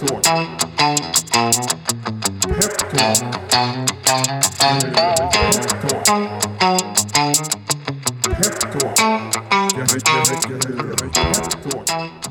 Peptalk. Peptalk.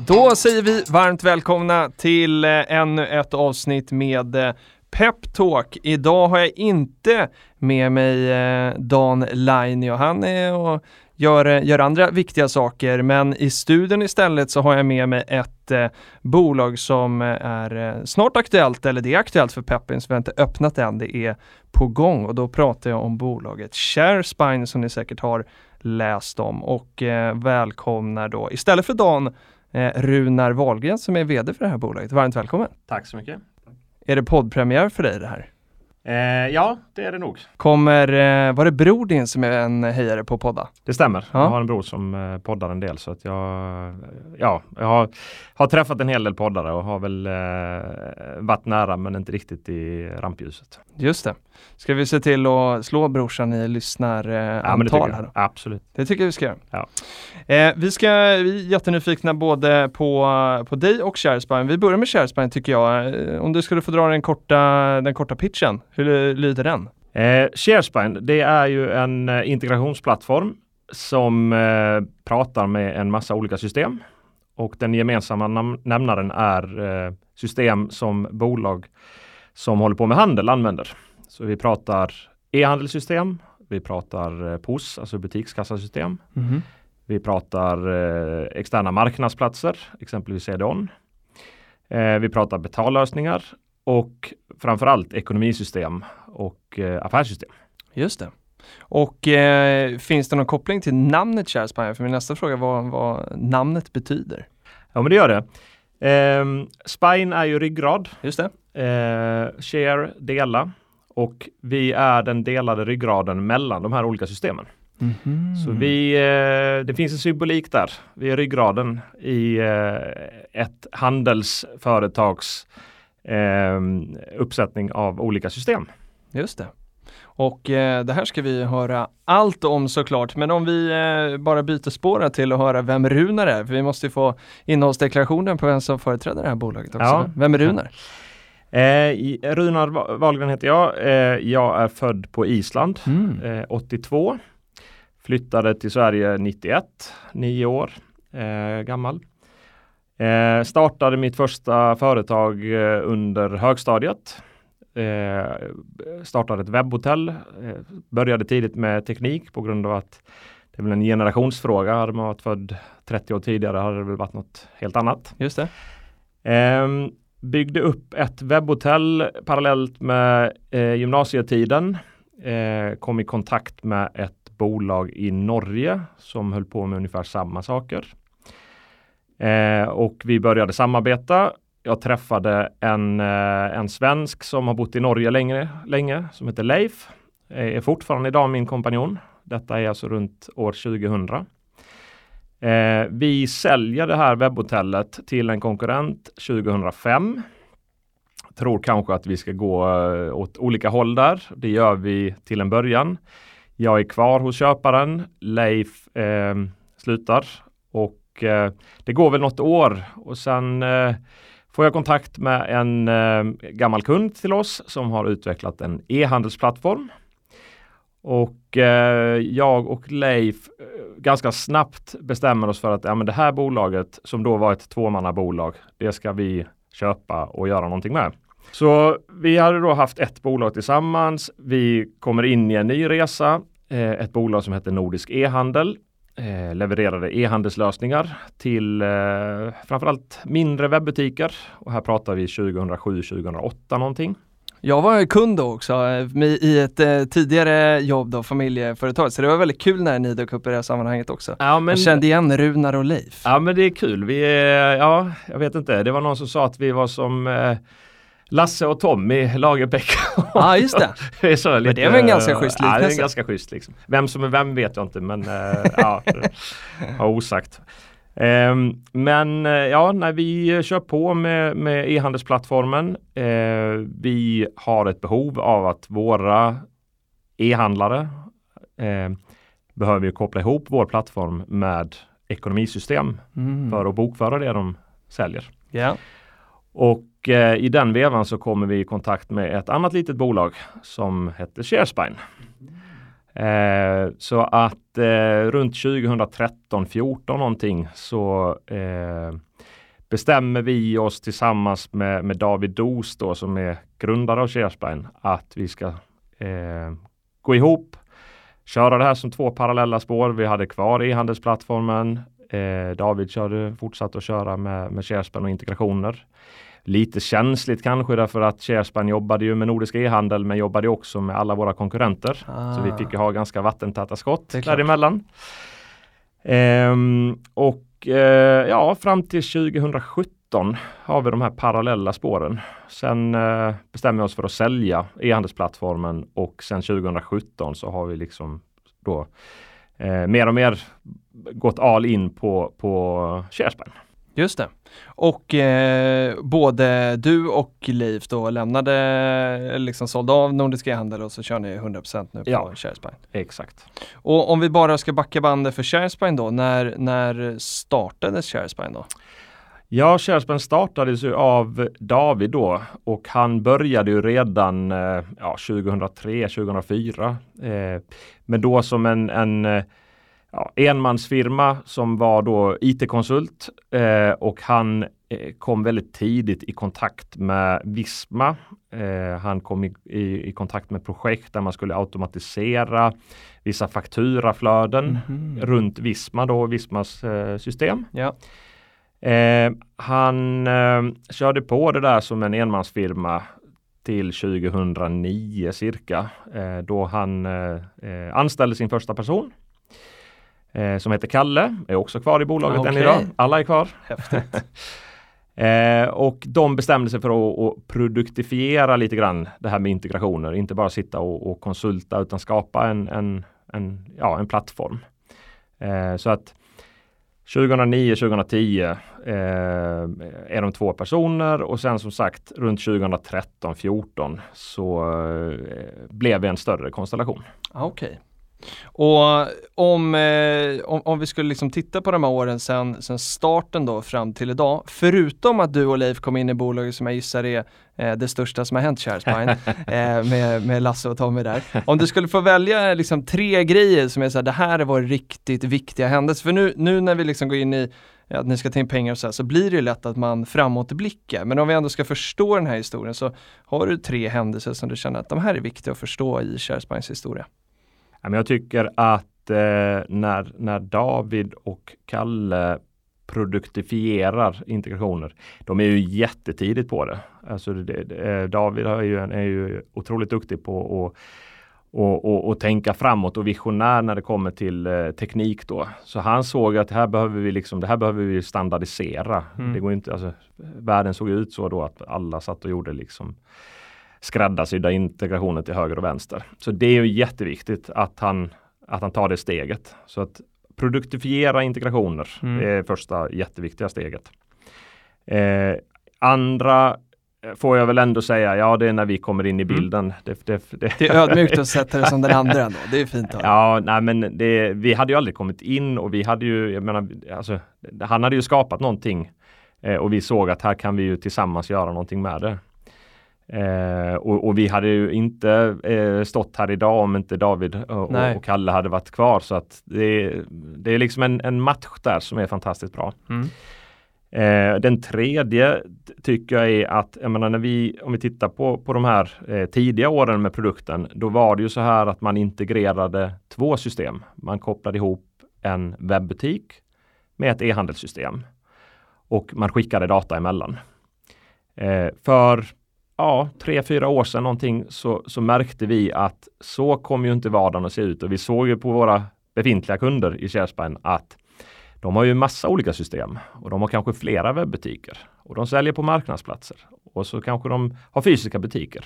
Då säger vi varmt välkomna till eh, ännu ett avsnitt med eh, Peptalk. Idag har jag inte med mig eh, Dan Lainio. Han är och gör, eh, gör andra viktiga saker, men i studion istället så har jag med mig ett eh, bolag som eh, är eh, snart aktuellt, eller det är aktuellt för Peppins, vi har inte öppnat än, det är på gång och då pratar jag om bolaget ShareSpine som ni säkert har läst om och eh, välkomnar då istället för Dan eh, Runar Wahlgren som är VD för det här bolaget. Varmt välkommen! Tack så mycket. Är det poddpremiär för dig det här? Eh, ja, det är det nog. Kommer, eh, var det bror din som är en hejare på podda? Det stämmer. Ja. Jag har en bror som eh, poddar en del så att jag, ja, jag har, har träffat en hel del poddare och har väl eh, varit nära men inte riktigt i rampljuset. Just det. Ska vi se till att slå brorsan i lyssnarantal Ja? Absolut. Det tycker jag vi ska göra. Ja. Eh, vi ska, vi är jättenyfikna både på, på dig och ShareSpine. Vi börjar med ShareSpine tycker jag. Eh, Om du skulle få dra den korta, den korta pitchen, hur lyder den? Eh, ShareSpine, det är ju en eh, integrationsplattform som eh, pratar med en massa olika system. Och den gemensamma nam- nämnaren är eh, system som bolag som håller på med handel använder. Så vi pratar e-handelssystem, vi pratar eh, POS, alltså butikskassasystem. Vi pratar eh, externa marknadsplatser, exempelvis CDON. Eh, vi pratar betallösningar och framförallt ekonomisystem och eh, affärssystem. Just det. Och eh, finns det någon koppling till namnet ShareSpine? För min nästa fråga var vad namnet betyder. Ja, men det gör det. Ehm, spine är ju ryggrad, Just det. eh, share, dela och vi är den delade ryggraden mellan de här olika systemen. Mhm. Så vi, eh, det finns en symbolik där. Vi är ryggraden i eh, ett handelsföretags eh, uppsättning av olika system. Just det. Och eh, det här ska vi höra allt om såklart, men om vi eh, bara byter spår till att höra vem Runar är, för vi måste ju få innehållsdeklarationen på vem som företräder det här bolaget också. Ja. Vem är Runar? Eh, Runar Wahlgren heter jag. Eh, jag är född på Island Mm. eh, 82. Flyttade till Sverige 91, nio år eh, gammal. Eh, startade mitt första företag eh, under högstadiet. Eh, startade ett webbhotell. Började tidigt med teknik på grund av att det är väl en generationsfråga. Hade man varit född 30 år tidigare hade det väl varit något helt annat. Just det. Ehm, byggde upp ett webbhotell parallellt med eh, gymnasietiden. Eh, kom i kontakt med ett bolag i Norge som höll på med ungefär samma saker. Eh, och vi började samarbeta. Jag träffade en, eh, en svensk som har bott i Norge länge, länge som heter Leif. Eh, är fortfarande idag min kompanjon. Detta är alltså runt år 2000. Eh, vi säljer det här webbhotellet till en konkurrent 2005. Tror kanske att vi ska gå eh, åt olika håll där. Det gör vi till en början. Jag är kvar hos köparen. Leif eh, slutar och eh, det går väl något år och sen eh, får jag kontakt med en eh, gammal kund till oss som har utvecklat en e-handelsplattform. Och eh, jag och Leif eh, ganska snabbt bestämmer oss för att ja, men det här bolaget som då var ett tvåmannabolag, det ska vi köpa och göra någonting med. Så vi hade då haft ett bolag tillsammans. Vi kommer in i en ny resa. Eh, ett bolag som heter Nordisk e-handel eh, levererade e-handelslösningar till eh, framförallt mindre webbutiker. Och här pratar vi 2007-2008 någonting. Jag var kund då också eh, i ett eh, tidigare jobb då, familjeföretag, så det var väldigt kul när ni dök upp i det här sammanhanget också. Ja, men, Jag kände igen Runar och Leif. ja, men det är kul. Vi är, ja, jag vet inte. Det var någon som sa att vi var som eh, Lasse och Tom i Lagerbäck. Ja, just det. det är så lite, det är väl en ganska schysst Ja, det är en liknelse. ganska schysst liksom. Vem som är vem vet jag inte men eh, ja, har osagt. Ehm, men eh, ja, när vi kör på med, med e-handelsplattformen. Eh, vi har ett behov av att våra e-handlare eh, behöver ju koppla ihop vår plattform med ekonomisystem Mm. för att bokföra det de säljer. Ja. Och eh, i den vevan så kommer vi i kontakt med ett annat litet bolag som hette Sharespine. Eh, så att eh, runt 2013, 14 någonting så eh, bestämmer vi oss tillsammans med, med David Dos då som är grundare av Sharespine att vi ska eh, gå ihop, köra det här som två parallella spår. Vi hade kvar e-handelsplattformen. Eh, David körde, fortsatte att köra med, med Sharespine och integrationer. Lite känsligt kanske därför att Sharespine jobbade ju med Nordisk e-handel men jobbade också med alla våra konkurrenter. Ah. Så vi fick ju ha ganska vattentäta skott däremellan. Ehm, och eh, ja, fram till 2017 har vi de här parallella spåren. Sen eh, bestämmer vi oss för att sälja e-handelsplattformen och sen 2017 så har vi liksom då eh, mer och mer gått all in på, på Sharespine. Just det. Och eh, både du och Leif då lämnade, liksom sålde av Nordisk e-handel och så kör ni 100% nu på Ja. Sharespine. Exakt. Och om vi bara ska backa bandet för Sharespine då, när, när startades Sharespine då? Ja, Sharespine startades ju av David då och han började ju redan eh, ja, 2003, 2004. Eh, men då som en, en eh, ja, enmansfirma som var då IT-konsult eh, och han eh, kom väldigt tidigt i kontakt med Visma. Eh, han kom i, i, i kontakt med projekt där man skulle automatisera vissa fakturaflöden runt Visma då, Vismas eh, system. Ja. Eh, han körde på det där som en enmansfirma till 2009 cirka. Då han anställde sin första person. Eh, som heter Kalle, är också kvar i bolaget än Okej. idag. Alla är kvar. Häftigt. Eh, och de bestämde sig för att, att produktifiera lite grann det här med integrationer. Inte bara sitta och, och konsulta utan skapa en, en, en, ja, en plattform. Eh, så att 2009-2010 eh, är de två personer och sen som sagt runt 2013-14 så eh, blev vi en större konstellation. Ah, Okej. Och om, eh, om, om vi skulle liksom titta på de här åren sen, sen starten då fram till idag, förutom att du och Leif kom in i bolaget som jag gissar är eh, det största som har hänt Sharespine eh, med, med Lasse och Tommy där. Om du skulle få välja liksom tre grejer som är så här, det här var riktigt viktiga händelser. För nu, nu när vi liksom går in i att ni ska ta in pengar och så här, så blir det ju lätt att man framåtblickar. Men om vi ändå ska förstå den här historien så har du tre händelser som du känner att de här är viktiga att förstå i Sharespines historia. Men Jag tycker att eh, när, när David och Kalle produktifierar integrationer, de är ju jättetidigt på det. Alltså det, det, eh, David är ju, en, är ju otroligt duktig på att och, och, och tänka framåt och visionär när det kommer till eh, teknik då. Så han såg att här behöver vi liksom, det här behöver vi standardisera. Mm. Det går inte, alltså, världen såg ut så då att alla satt och gjorde liksom skräddarsydda integrationer till höger och vänster. Så det är ju jätteviktigt att han, att han tar det steget. Så att produktifiera integrationer Mm. det är första jätteviktiga steget. Eh, andra eh, får jag väl ändå säga, ja det är när vi kommer in i bilden. Det, det, det, Det är ödmjukt att sätta det som den andra ändå. Det är fint. Ja, nej men det, vi hade ju aldrig kommit in och vi hade ju, jag menar, alltså, han hade ju skapat någonting eh, och vi såg att här kan vi ju tillsammans göra någonting med det. Eh, och, och vi hade ju inte eh, stått här idag om inte David och, och Kalle hade varit kvar så att det, det är liksom en, en match där som är fantastiskt bra. Mm. Eh, den tredje tycker jag är att, jag menar när vi, om vi tittar på, på de här eh, tidiga åren med produkten, då var det ju så här att man integrerade två system. Man kopplade ihop en webbutik med ett e-handelssystem och man skickade data emellan. Eh, för ja, tre, fyra år sedan någonting så, så märkte vi att så kommer ju inte vardagen att se ut. Och vi såg ju på våra befintliga kunder i Sharespine att de har ju massa olika system. Och de har kanske flera webbutiker. Och de säljer på marknadsplatser. Och så kanske de har fysiska butiker.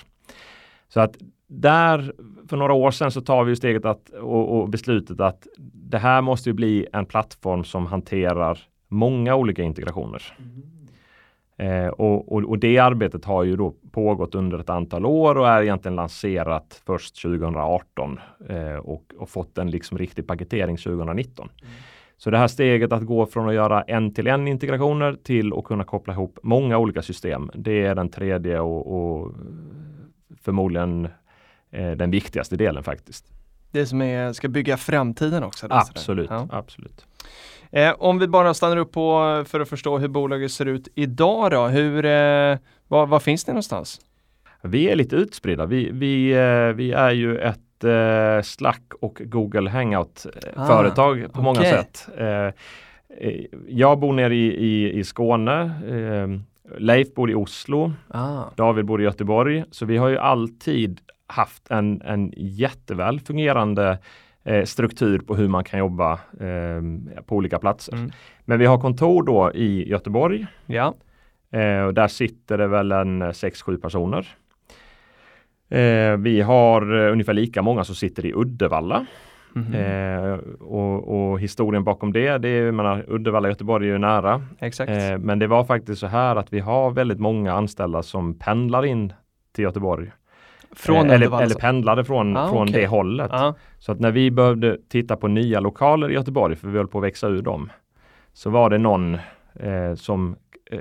Så att där för några år sedan så tar vi ju steget att, och, och beslutet att det här måste ju bli en plattform som hanterar många olika integrationer. Mm. Eh, och, och, och det arbetet har ju då pågått under ett antal år och är egentligen lanserat först 2018 eh, och, och fått en liksom riktig paketering 2019. Så det här steget att gå från att göra en till en integrationer till att kunna koppla ihop många olika system. Det är den tredje och, förmodligen eh, den viktigaste delen faktiskt. Det som är, ska bygga framtiden också. Absolut. Ja. absolut. Eh, om vi bara stannar upp på för att förstå hur bolaget ser ut idag då. Hur, eh, var, var finns ni någonstans? Vi är lite utspridda. Vi, vi, eh, vi är ju ett eh, Slack och Google Hangout eh, Ah, på många okej. sätt. Eh, eh, jag bor nere i, i, i Skåne. Eh, Leif bor i Oslo. Ah. David bor i Göteborg. Så vi har ju alltid haft en, en jätteväl fungerande eh, struktur på hur man kan jobba eh, på olika platser. Mm. Men vi har kontor då i Göteborg. Ja, Eh, och där sitter det väl en 6-7 personer. Eh, vi har eh, ungefär lika många som sitter i Uddevalla. Mhm. Eh, och, och historien bakom det, det är, menar, Uddevalla och Göteborg är ju nära. exakt. Eh, men det var faktiskt så här att vi har väldigt många anställda som pendlar in till Göteborg. Från eh, eller, Uddevalla eller pendlade från, Ah, från okej. det hållet. Ja, Så att när vi behövde titta på nya lokaler i Göteborg, för vi höll på att växa ur dem, så var det någon eh, som eh,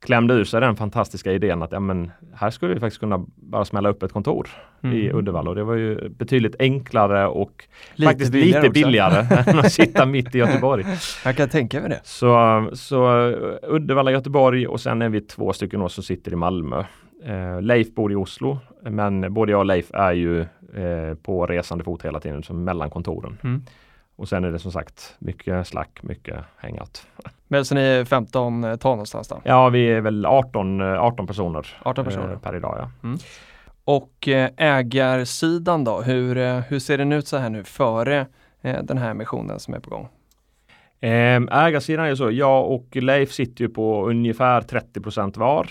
klämde ur sig den fantastiska idén att ja, men här skulle vi faktiskt kunna bara smälla upp ett kontor i Mhm. Uddevalla och det var ju betydligt enklare och Lite faktiskt billigare lite billigare än att sitta mitt i Göteborg. jag kan tänka mig det. Så, så eh, Uddevalla, Göteborg och sen är vi två stycken som sitter i Malmö. Eh, Leif bor i Oslo, men både jag och Leif är ju eh, på resande fot hela tiden, som mellan kontoren. Mm. Och sen är det som sagt mycket slack, mycket hangout. Men så ni är 15 tal någonstans då? Ja, vi är väl 18, eh, 18 personer, 18 personer. eh, per idag. Ja. Och eh, ägarsidan då, hur, eh, hur ser den ut så här nu före eh, den här emissionen som är på gång? Eh, ägarsidan är så, jag och Leif sitter ju på ungefär 30% var.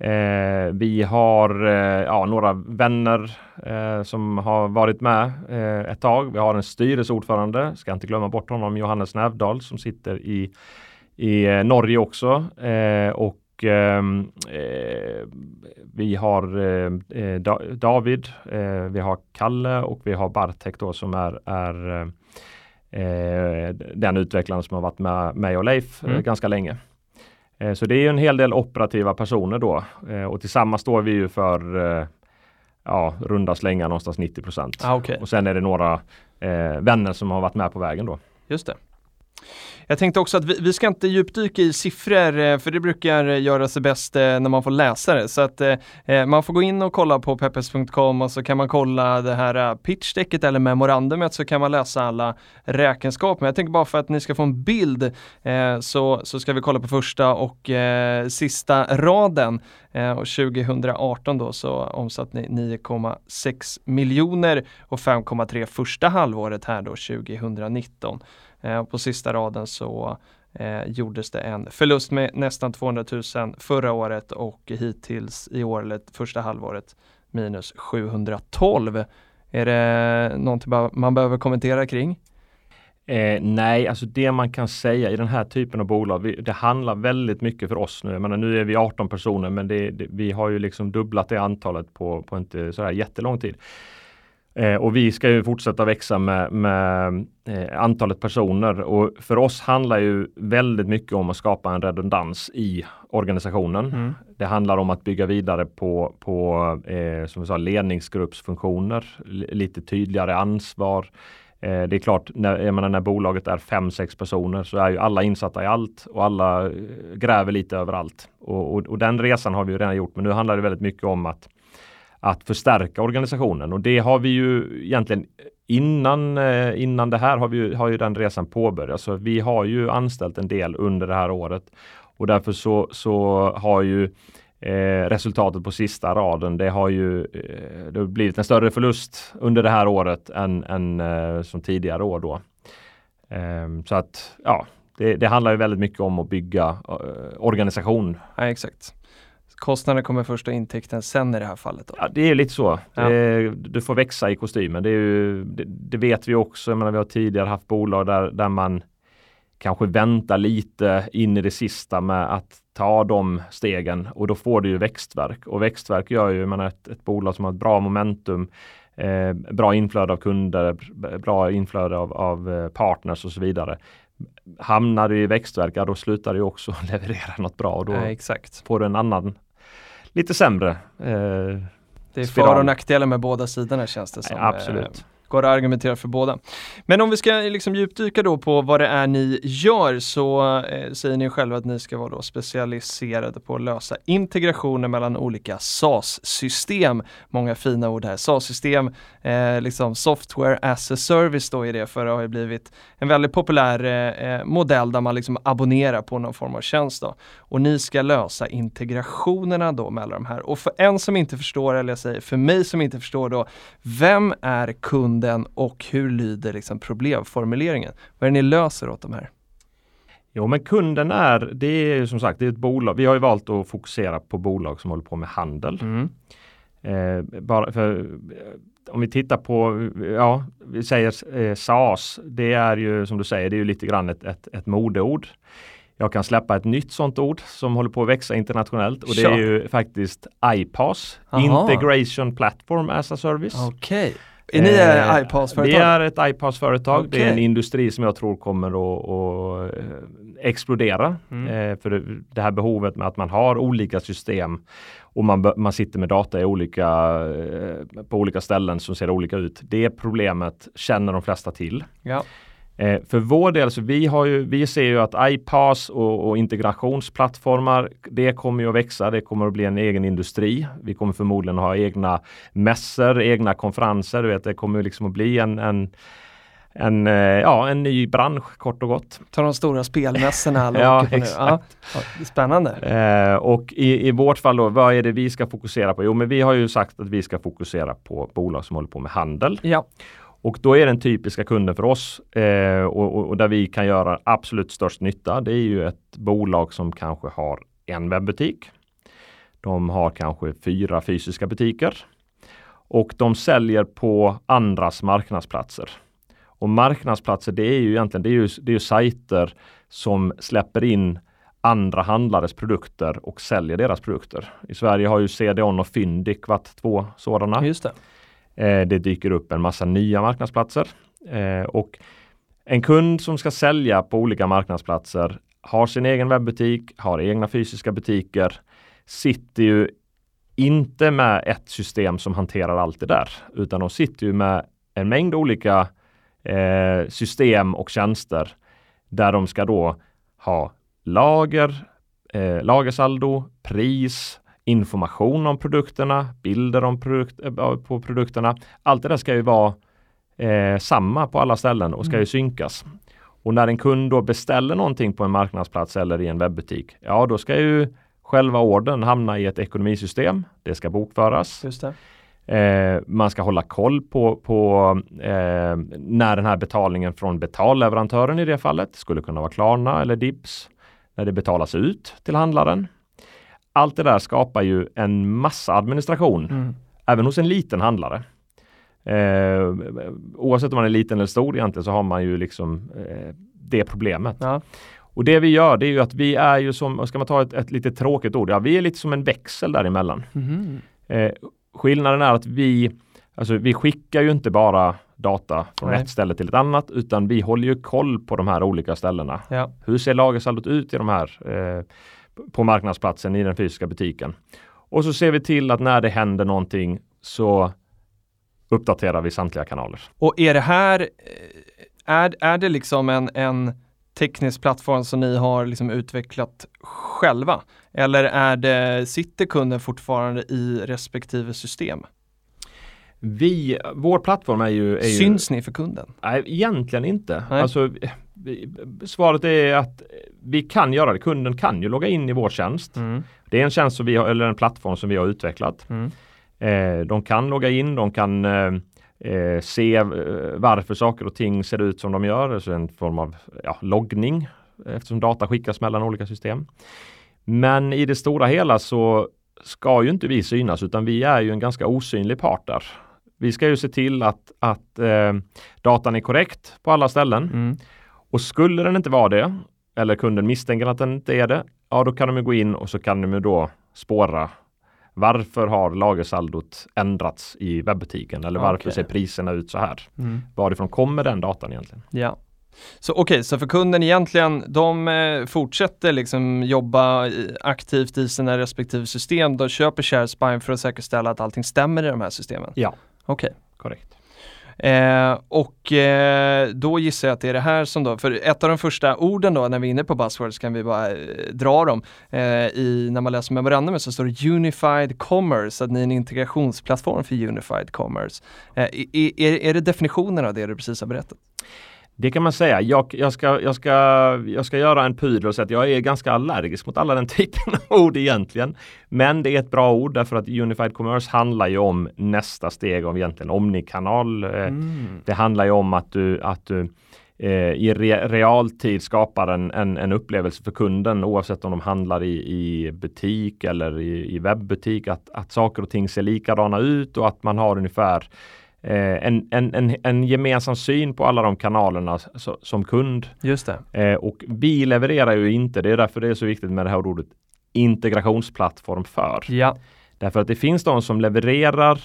Eh, vi har eh, ja, några vänner eh, som har varit med eh, ett tag. Vi har en styrelseordförande, ska inte glömma bort honom, Johannes Nävdal som sitter i, i eh, Norge också. Eh, och ehm, eh, vi har da David, vi har Kalle och vi har Bartek då som är, är den utvecklaren som har varit med mig och Leif Mm. ganska länge. Eh, så det är ju en hel del operativa personer då eh, och tillsammans står vi ju för eh, ja, runda slängar någonstans 90 procent. Ah, Okej, Och sen är det några vänner som har varit med på vägen då. just det. Jag tänkte också att vi, vi ska inte djupdyka i siffror eh, för det brukar eh, göra sig bäst eh, när man får läsa det. Så att eh, man får gå in och kolla på peppes.com och så kan man kolla det här pitchdecket eller memorandumet så kan man läsa alla räkenskaper. Men jag tänker bara för att ni ska få en bild eh, så, så ska vi kolla på första och eh, sista raden. Eh, och 2018 då så omsatte ni 9,6 miljoner och 5,3 första halvåret här då 2019. Eh, på sista raden så eh, gjordes det en förlust med nästan 200 000 förra året och hittills i år, eller första halvåret, minus 712. Är det någonting man behöver kommentera kring? Eh, nej, alltså det man kan säga i den här typen av bolag, vi, det handlar väldigt mycket för oss nu. Jag menar, nu är vi 18 personer, men det, det, vi har ju liksom dubblat det antalet på, på inte sådär jättelång tid. Eh, och vi ska ju fortsätta växa med, med eh, antalet personer och för oss handlar ju väldigt mycket om att skapa en redundans i organisationen. Mm. Det handlar om att bygga vidare på, på eh, som vi sa, ledningsgruppsfunktioner, lite tydligare ansvar. Eh, det är klart, när, jag menar, när bolaget är fem sex personer så är ju alla insatta i allt och alla eh, gräver lite överallt. Och, och, och den resan har vi ju redan gjort, men nu handlar det väldigt mycket om att, att förstärka organisationen och det har vi ju egentligen Innan, eh, innan det här har, vi, ju- har ju den resan påbörjats. Så vi har ju anställt en del under det här året och därför så, så har ju eh, resultatet på sista raden, det har ju eh, det har blivit en större förlust under det här året än, än eh, som tidigare år då. Ehm, så att ja, det, det handlar ju väldigt mycket om att bygga eh, organisation. Ja, exakt. Kostnaden kommer först och intäkten sen i det här fallet. Då. Ja, det är lite så. Ja. Det, du får växa i kostymen. Det, ju, det, det vet vi också. Jag menar, vi har tidigare haft bolag där, där man kanske väntar lite in i det sista med att ta de stegen och då får du ju växtverk och växtverk gör ju, menar, ett, ett bolag som har ett bra momentum eh, bra inflöde av kunder, bra inflöde av, av eh, partners och så vidare. Hamnar du i växtverk, ja, då slutar du också leverera något bra och då exakt. får du en annan lite sämre. Eh, Det är för och nackdelar med båda sidorna känns det som. Nej, absolut. Går att argumentera för båda. Men om vi ska liksom djupdyka då på vad det är ni gör så eh, säger ni själva att ni ska vara då specialiserade på att lösa integrationer mellan olika SAS-system. Många fina ord här. SAS-system, eh, liksom software as a service då är det för det har ju blivit en väldigt populär eh, eh, modell där man liksom abonnerar på någon form av tjänst då. Och ni ska lösa integrationerna då mellan de här. Och för en som inte förstår, eller jag säger för mig som inte förstår då, vem är kunden och hur lyder liksom problemformuleringen? Vad är det ni löser åt de här? Jo men kunden är, det är ju som sagt det är ett bolag. Vi har ju valt att fokusera på bolag som håller på med handel. Mm. Eh, bara för, eh, om vi tittar på, ja, vi säger eh, SaaS, det är ju som du säger, det är ju lite grann ett, ett, ett modeord. Jag kan släppa ett nytt sånt ord som håller på att växa internationellt och det Kör. är ju faktiskt iPaaS, Aha. Integration Platform as a Service. Okej. Är ni eh, iPads-företag? Vi är ett iPaaS-företag. Det är en industri som jag tror kommer att, att eh, explodera. Mm. Eh, för det, det här behovet med att man har olika system och man, man sitter med data i olika, eh, på olika ställen som ser olika ut. Det problemet känner de flesta till. Ja. Eh, för vår del så vi har ju, vi ser ju att iPaaS och, och integrationsplattformar, det kommer ju att växa. Det kommer att bli en egen industri. Vi kommer förmodligen att ha egna mässor, egna konferenser. Du vet, det kommer liksom att bli en, en en, eh, ja, en ny bransch kort och gott. Ta de stora spelmässorna Ja, nu. Ja, spännande. Eh, och i, i vårt fall då, vad är det vi ska fokusera på? Jo, men vi har ju sagt att vi ska fokusera på bolag som håller på med handel. Ja, och då är den typiska kunden för oss eh, och, och, och där vi kan göra absolut störst nytta. Det är ju ett bolag som kanske har en webbutik. De har kanske fyra fysiska butiker och de säljer på andras marknadsplatser. Och marknadsplatser det är ju egentligen det är ju, det är ju sajter som släpper in andra handlares produkter och säljer deras produkter. I Sverige har ju CDON och Fyndik varit två sådana. just det. Eh, det dyker upp en massa nya marknadsplatser. Eh, och en kund som ska sälja på olika marknadsplatser har sin egen webbutik, har egna fysiska butiker, sitter ju inte med ett system som hanterar allt det där, utan de sitter ju med en mängd olika eh, system och tjänster där de ska då ha lager, eh, lagersaldo, pris, information om produkterna, bilder om produkt, eh, på produkterna. Allt det där ska ju vara eh, samma på alla ställen och ska ju synkas. Och när en kund då beställer någonting på en marknadsplats eller i en webbutik, ja då ska ju själva ordern hamna i ett ekonomisystem. Det ska bokföras. Just det. Eh, man ska hålla koll på, på eh, när den här betalningen från betalleverantören i det fallet skulle kunna vara Klarna eller Dips. När det betalas ut till handlaren. Allt det där skapar ju en massa administration, Mm. även hos en liten handlare. Eh, oavsett om man är liten eller stor egentligen så har man ju liksom eh, det problemet. Ja. Och det vi gör det är ju att vi är ju som, ska man ta ett, ett lite tråkigt ord, ja vi är lite som en växel däremellan. Mhm. Eh, skillnaden är att vi, alltså vi skickar ju inte bara data från Nej. ett ställe till ett annat utan vi håller ju koll på de här olika ställena. Ja. Hur ser lagersaldot ut i de här eh, på marknadsplatsen i den fysiska butiken? Och så ser vi till att när det händer någonting så uppdaterar vi samtliga kanaler. Och är det här, är, är det liksom en, en teknisk plattform som ni har liksom utvecklat själva? Eller är det, sitter kunden fortfarande i respektive system? Vi, vår plattform är ju... Är ju Syns ni för kunden? Nej, egentligen inte. Nej. Alltså, svaret är att vi kan göra det. Kunden kan ju logga in i vår tjänst. Mm. Det är en tjänst som vi har, eller en plattform som vi har utvecklat. Mm. Eh, de kan logga in, de kan eh, eh, se eh, varför saker och ting ser ut som de gör, alltså en form av ja, loggning eftersom data skickas mellan olika system. Men i det stora hela så ska ju inte vi synas utan vi är ju en ganska osynlig part där. Vi ska ju se till att, att eh, datan är korrekt på alla ställen Mm. Och skulle den inte vara det eller kunden misstänker att den inte är det, ja då kan de gå in och så kan de då spåra Varför har lagersaldot ändrats i webbutiken eller varför Okej. ser priserna ut så här? Mm. Varifrån kommer den datan egentligen? Ja. Så okej, så för kunden egentligen, de eh, fortsätter liksom jobba i, aktivt i sina respektive system. De köper ShareSpine för att säkerställa att allting stämmer i de här systemen. Ja. Okej. Korrekt. Eh, och eh, då gissar jag att det är det här som då, för ett av de första orden då när vi är inne på buzzwords kan vi bara eh, dra dem. Eh, i, när man läser memorandumet så står det Unified Commerce, att ni är en integrationsplattform för Unified Commerce. Eh, är, är, är det definitionen av det du precis har berättat? Det kan man säga. Jag, jag, ska, jag, ska, jag ska göra en pudel och säga att jag är ganska allergisk mot alla den typen av ord egentligen. Men det är ett bra ord därför att Unified Commerce handlar ju om nästa steg av egentligen omnikanal. Eh, Mm. Det handlar ju om att du, att du eh, i re, realtid skapar en, en, en upplevelse för kunden oavsett om de handlar i, i butik eller i, i webbutik. Att, att saker och ting ser likadana ut och att man har ungefär en, en, en, en gemensam syn på alla de kanalerna som kund. Just det. Eh, och vi levererar ju inte, det är därför det är så viktigt med det här ordet integrationsplattform för. Ja. Därför att det finns de som levererar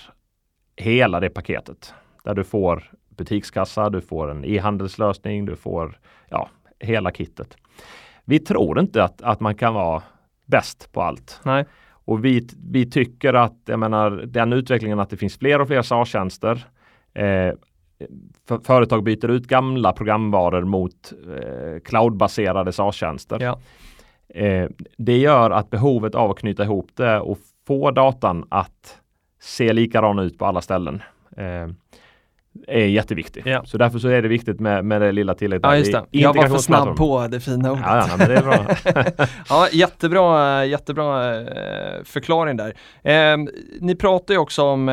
hela det paketet. Där du får butikskassa, du får en e-handelslösning, du får ja, hela kittet. Vi tror inte att, att man kan vara bäst på allt. Nej. Och vi, vi tycker att, jag menar, den utvecklingen att det finns fler och fler SaaS-tjänster. Eh, för, företag byter ut gamla programvaror mot eh, cloudbaserade SaaS-tjänster. Ja. Eh, det gör att behovet av att knyta ihop det och få datan att se likadan ut på alla ställen eh, är jätteviktigt. Ja. Så därför så är det viktigt med, med det lilla tillägget. Ja just Det Jag var för snabb på det fina ordet. Ja, ja, men det är bra. Ja, jättebra, jättebra eh, förklaring där. Eh, ni pratar ju också om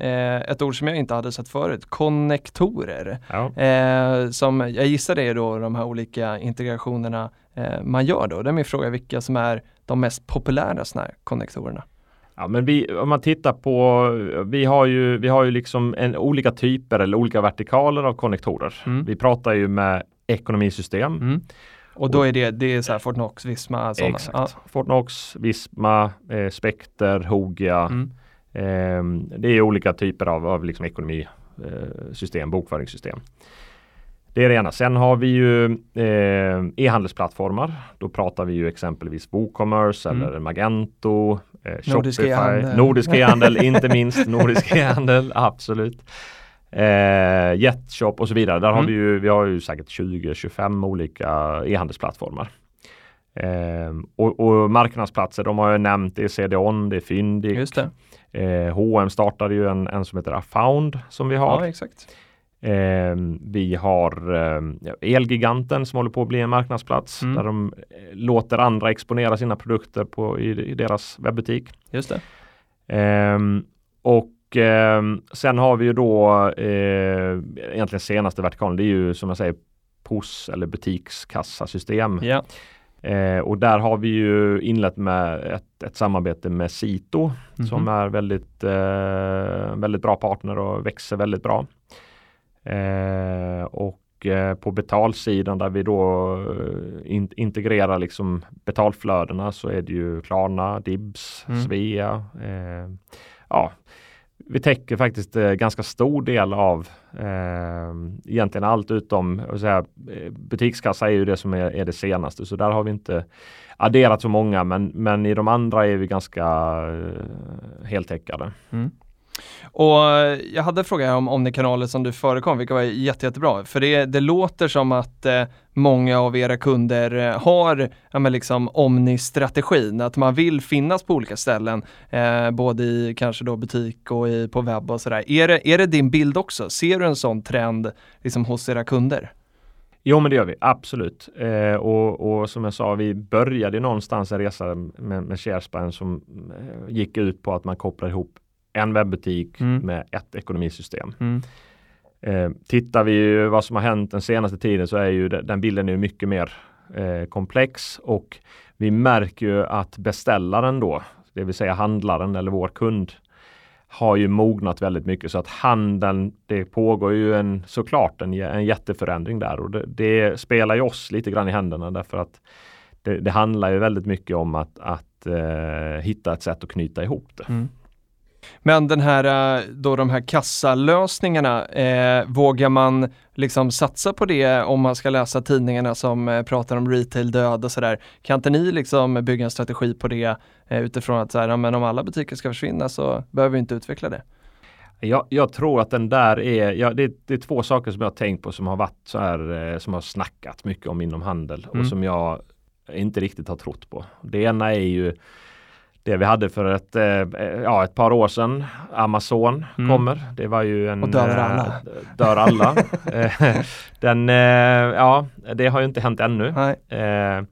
eh, ett ord som jag inte hade sett förut, konnektorer. ja. Eh, som jag gissar det är då de här olika integrationerna eh, man gör då. Det är min fråga vilka som är de mest populära sådana här konnektorerna. Ja, men vi, om man tittar på, vi har ju, vi har ju liksom en, olika typer eller olika vertikaler av konnektorer. Mm. Vi pratar ju med ekonomisystem. Mm. Och då är det, det är så här Fortnox, Visma, sådana. Exakt. Fortnox, Visma, eh, Spectre, Hogia. Ja. Mm. Ehm, det är olika typer av, av liksom ekonomisystem, bokföringssystem. Det är det ena. Sen har vi ju eh, e-handelsplattformar. Då pratar vi ju exempelvis WooCommerce Mm. eller Magento, eh, Nordisk e-handel. Nordisk e-handel, inte minst Nordisk e-handel, absolut. Eh, Jetshop och så vidare. Där har Mm. vi ju, vi har ju säkert 20-25 olika e-handelsplattformar. Ehm, och, och marknadsplatser, de har jag nämnt, det är CDON, det är Fyndik. Just det. Eh, H&M startade ju en, en som heter Afound som vi har. Ja, exakt. Ehm, vi har eh, Elgiganten som håller på att bli en marknadsplats Mm. där de eh, låter andra exponera sina produkter på, i, i deras webbutik. Just det. Ehm, och ehm, sen har vi ju då eh, egentligen senaste vertikalen, det är ju som jag säger POS eller butikskassasystem. Ja. Eh, och där har vi ju inlett med ett, ett samarbete med Sito som Mhm. är väldigt, eh, väldigt bra partner och växer väldigt bra. Eh, och eh, på betalsidan där vi då eh, in, integrerar liksom betalflödena så är det ju Klarna, Dibs, Mm. Svea. Eh, ja, vi täcker faktiskt eh, ganska stor del av eh, egentligen allt utom säga, eh, butikskassa är ju det som är, är det senaste så där har vi inte adderat så många men, men i de andra är vi ganska eh, heltäckade. Mm. Och jag hade en fråga om Omni-kanaler som du förekom, vilket var jätte, jättebra. För det, det låter som att eh, många av era kunder eh, har ja, men liksom Omni-strategin, att man vill finnas på olika ställen, eh, både i kanske då butik och i, på webb och sådär. Är det, är det din bild också? Ser du en sån trend liksom, hos era kunder? Jo men det gör vi, absolut. Eh, och, och som jag sa, vi började någonstans en resa med, med ShareSpine som eh, gick ut på att man kopplar ihop en webbutik Mm. med ett ekonomisystem. Mm. Eh, tittar vi ju vad som har hänt den senaste tiden så är ju de- den bilden nu mycket mer eh, komplex och vi märker ju att beställaren då, det vill säga handlaren eller vår kund, har ju mognat väldigt mycket så att handeln, det pågår ju en såklart en, en jätteförändring där och det, det spelar ju oss lite grann i händerna därför att det, det handlar ju väldigt mycket om att, att eh, hitta ett sätt att knyta ihop det. Mm. Men den här, eh, då de här kassalösningarna, eh, vågar man liksom satsa på det om man ska läsa tidningarna som eh, pratar om retail död och sådär? Kan inte ni liksom bygga en strategi på det eh, utifrån att så här, ja, men om alla butiker ska försvinna så behöver vi inte utveckla det? Jag, jag tror att den där är, ja, det, det, är två saker som jag har tänkt på som har varit så här, eh, som har snackat mycket om inom handel Mm. och som jag inte riktigt har trott på. Det ena är ju det vi hade för ett, eh, ja, ett par år sedan. Amazon Mm. kommer. Det var ju en... Och eh, alla. Dör alla. Eh, Den, eh, ja, det har ju inte hänt ännu. Nej. Eh,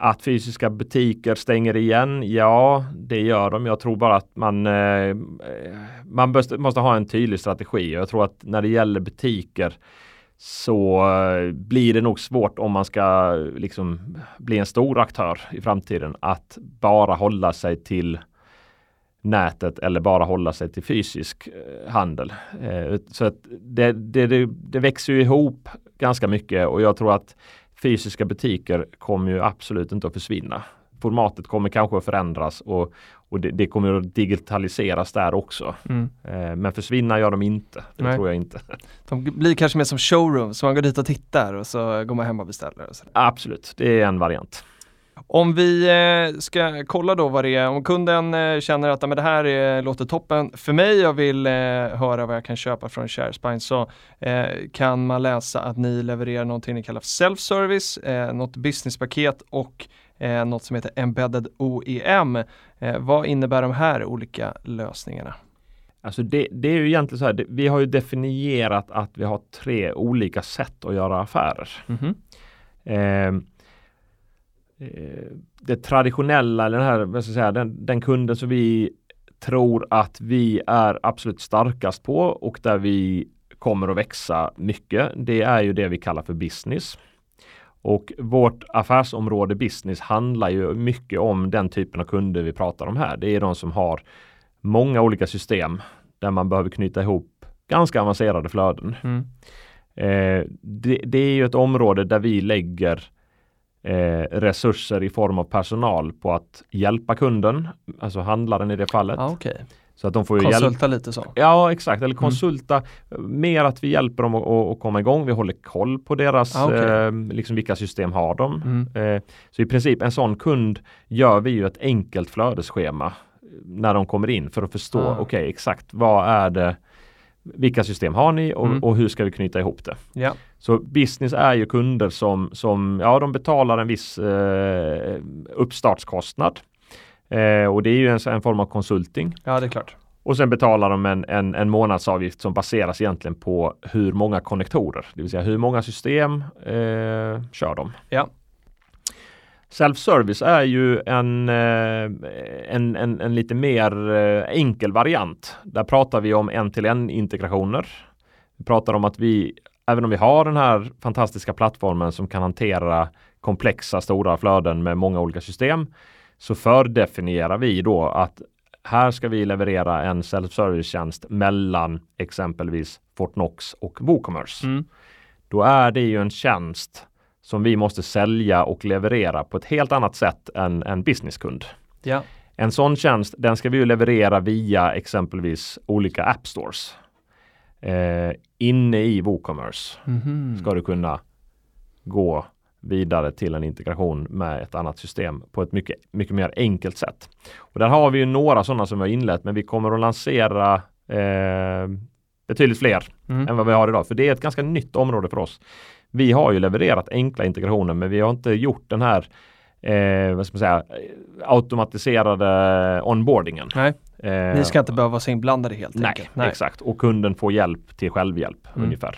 att fysiska butiker stänger igen, ja det gör de. Jag tror bara att man, eh, man måste ha en tydlig strategi. Jag tror att när det gäller butiker så eh, blir det nog svårt om man ska liksom bli en stor aktör i framtiden att bara hålla sig till nätet eller bara hålla sig till fysisk eh, handel. Eh, så att det, det, det, det växer ju ihop ganska mycket och jag tror att fysiska butiker kommer ju absolut inte att försvinna. Formatet kommer kanske att förändras och, och det, det kommer att digitaliseras där också. Mm. Eh, men försvinna gör de inte. Det Nej. tror jag inte. De blir kanske mer som showroom, så man går dit och tittar och så går man hem och beställer. Och så. Absolut, det är en variant. Om vi eh, ska kolla då vad det är, om kunden eh, känner att "Ja, men det här är, låter toppen för mig, jag vill eh, höra vad jag kan köpa från ShareSpine så eh, kan man läsa att ni levererar någonting ni kallar för self-service, eh, något businesspaket och eh, något som heter Embedded OEM. Eh, vad innebär de här olika lösningarna? Alltså det, det är ju egentligen så här, det, vi har ju definierat att vi har tre olika sätt att göra affärer. Mhm. Eh, eh, det traditionella, eller den, här, vad ska jag säga, den, den kunden som vi tror att vi är absolut starkast på och där vi kommer att växa mycket. Det är ju det vi kallar för business. Och vårt affärsområde business handlar ju mycket om den typen av kunder vi pratar om här. Det är de som har många olika system där man behöver knyta ihop ganska avancerade flöden. Mm. Eh, det, det är ju ett område där vi lägger eh, resurser i form av personal på att hjälpa kunden, alltså handlaren i det fallet. Ja, Okej, Så att de får ju hjälp. konsulta lite så. Ja exakt, eller konsulta. Mer att vi hjälper dem att, komma igång. Vi håller koll på deras, Ah, okej. eh, liksom vilka system har de. Mm. Eh, så i princip en sån kund gör vi ju ett enkelt flödesschema när de kommer in för att förstå, Ah. okej exakt vad är det, vilka system har ni och, Mm. och hur ska vi knyta ihop det? Ja. Så business är ju kunder som, som ja de betalar en viss eh, uppstartskostnad. Eh, och det är ju en, en form av konsulting. ja, det är klart. Och sen betalar de en, en, en månadsavgift som baseras egentligen på hur många konnektorer, det vill säga hur många system eh, kör de. Ja. Self-service är ju en, eh, en, en, en lite mer eh, enkel variant. Där pratar vi om en-till-en integrationer. Vi pratar om att vi, även om vi har den här fantastiska plattformen som kan hantera komplexa stora flöden med många olika system, så fördefinierar vi då att här ska vi leverera en self-service-tjänst mellan exempelvis Fortnox och WooCommerce. Mm. Då är det ju en tjänst som vi måste sälja och leverera på ett helt annat sätt än en businesskund. Ja. En sån tjänst, den ska vi ju leverera via exempelvis olika app stores. Eh, inne i WooCommerce Mhm. ska du kunna gå vidare till en integration med ett annat system på ett mycket, mycket mer enkelt sätt. Och där har vi ju några sådana som vi har inlett, men vi kommer att lansera eh, betydligt fler Mm. än vad vi har idag. För det är ett ganska nytt område för oss. Vi har ju levererat enkla integrationer, men vi har inte gjort den här eh, vad ska man säga, automatiserade onboardingen. Nej, Eh, ni ska inte behöva vara så inblandade helt nej, enkelt. Nej. exakt. Och kunden får hjälp till självhjälp Mm. ungefär.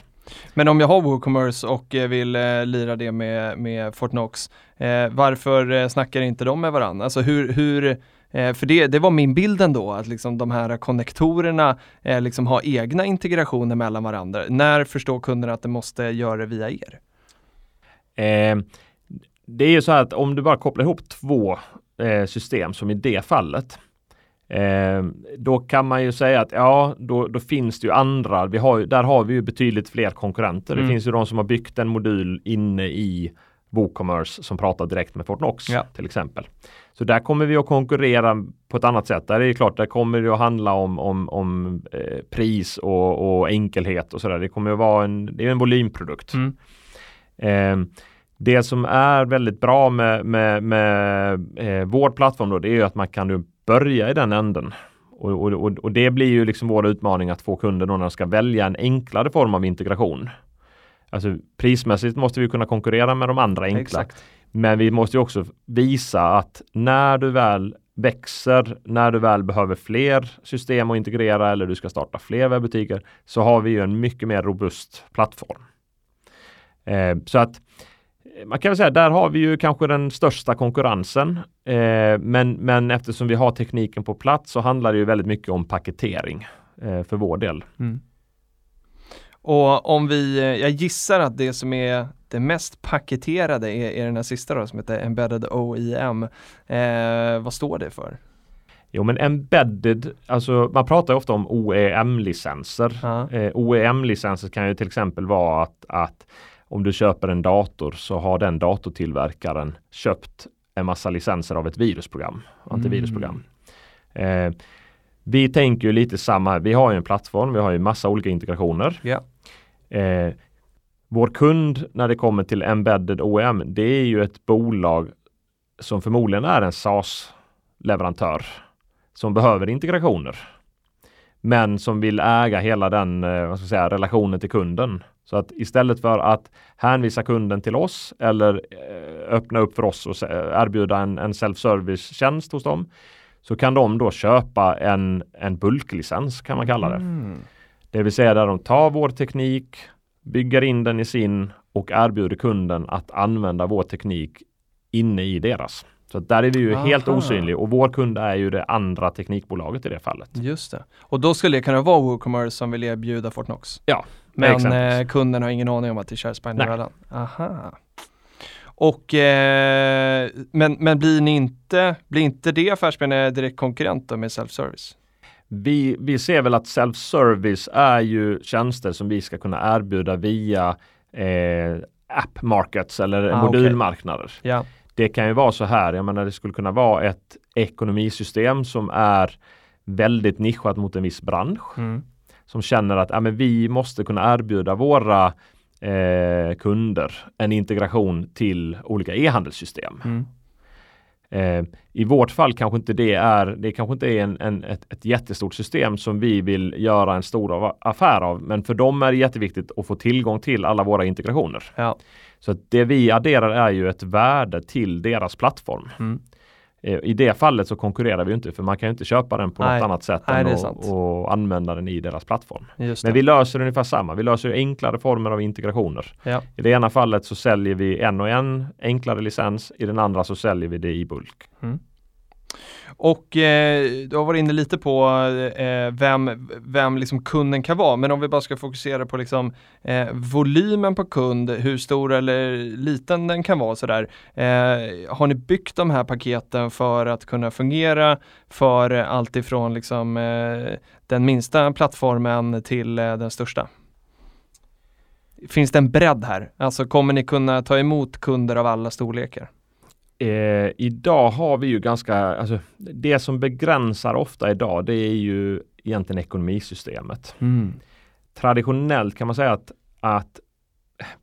Men om jag har WooCommerce och eh, vill eh, lira det med, med Fortnox, eh, varför eh, snackar inte de med varandra? Alltså hur, hur eh, för det, det var min bild ändå, att liksom de här konnektorerna eh, liksom har egna integrationer mellan varandra. När förstår kunderna att de måste göra det via er? Eh, det är ju så här att om du bara kopplar ihop två eh, system som i det fallet. Eh, då kan man ju säga att ja, då, då finns det ju andra. Vi har, där har vi ju betydligt fler konkurrenter. Mm. Det finns ju de som har byggt en modul inne i WooCommerce som pratar direkt med Fortnox Ja. till exempel. Så där kommer vi att konkurrera på ett annat sätt. Där är det klart, där kommer det att handla om, om, om eh, pris och, och enkelhet och sådär. Det kommer att vara en, det är en volymprodukt. Mm. Eh, det som är väldigt bra med, med, med eh, vår plattform då, det är ju att man kan börja i den änden. Och, och, och, och det blir ju liksom vår utmaning att få kunder då när de ska välja en enklare form av integration. Alltså prismässigt måste vi kunna konkurrera med de andra enkla. Exakt. Men vi måste ju också visa att när du väl växer, när du väl behöver fler system att integrera eller du ska starta fler webbutiker så har vi ju en mycket mer robust plattform. Eh, så att man kan väl säga där har vi ju kanske den största konkurrensen. Eh, men, men eftersom vi har tekniken på plats så handlar det ju väldigt mycket om paketering eh, för vår del. Mm. Och om vi, eh, jag gissar att det som är det mest paketerade är, är den här sista då som heter Embedded OEM. Eh, vad står det för? Jo men embedded, alltså man pratar ofta om OEM-licenser. Ja. Eh, OEM-licenser kan ju till exempel vara att, att om du köper en dator så har den datortillverkaren köpt en massa licenser av ett virusprogram, antivirusprogram. Eh, vi tänker ju lite samma, vi har ju en plattform, vi har ju massa olika integrationer. Ja. Eh, vår kund när det kommer till embedded OEM, det är ju ett bolag som förmodligen är en SaaS-leverantör som behöver integrationer. Men som vill äga hela den eh, vad ska säga, relationen till kunden. Så att istället för att hänvisa kunden till oss eller eh, öppna upp för oss och se- erbjuda en, en self-service-tjänst hos dem så kan de då köpa en, en bulklicens kan man kalla det. Mm. Det vill säga där de tar vår teknik, bygger in den i sin och erbjuder kunden att använda vår teknik inne i deras. Så där är vi ju helt Aha. osynliga och vår kund är ju det andra teknikbolaget i det fallet. Just det. Och då skulle det kunna vara WooCommerce som vill erbjuda Fortnox? Ja, Men eh, kunden har ingen aning om att det är Sharespinder Nej. redan? Aha. Och, eh, men, men blir ni inte, blir inte det affärsben direkt konkurrent då med self-service? Vi, vi ser väl att self-service är ju tjänster som vi ska kunna erbjuda via eh, app markets eller Ah, modulmarknader. Ja. Det kan ju vara så här, jag menar det skulle kunna vara ett ekonomisystem som är väldigt nischat mot en viss bransch. Mm. som känner att ja, men vi måste kunna erbjuda våra eh, kunder en integration till olika e-handelssystem. Mm. Eh, I vårt fall kanske inte det är, det kanske inte är en, en, ett, ett jättestort system som vi vill göra en stor affär av. Men för dem är det jätteviktigt att få tillgång till alla våra integrationer. Ja. Så det vi adderar är ju ett värde till deras plattform. Mm. Eh, I det fallet så konkurrerar vi inte för man kan ju inte köpa den på Nej. något annat sätt Nej, än att och använda den i deras plattform. Men vi löser ungefär samma. Vi löser enklare former av integrationer. Ja. I det ena fallet så säljer vi en och en enklare licens. I den andra så säljer vi det i bulk. Och eh, du har varit inne lite på eh, vem, vem liksom kunden kan vara, men om vi bara ska fokusera på liksom, eh, volymen på kund, hur stor eller liten den kan vara sådär. Eh, har ni byggt de här paketen för att kunna fungera för alltifrån allt ifrån liksom, eh, den minsta plattformen till eh, den största? Finns det en bredd här? Alltså kommer ni kunna ta emot kunder av alla storlekar? Eh, idag har vi ju ganska, alltså det som begränsar ofta idag det är ju egentligen ekonomisystemet. Traditionellt kan man säga att, att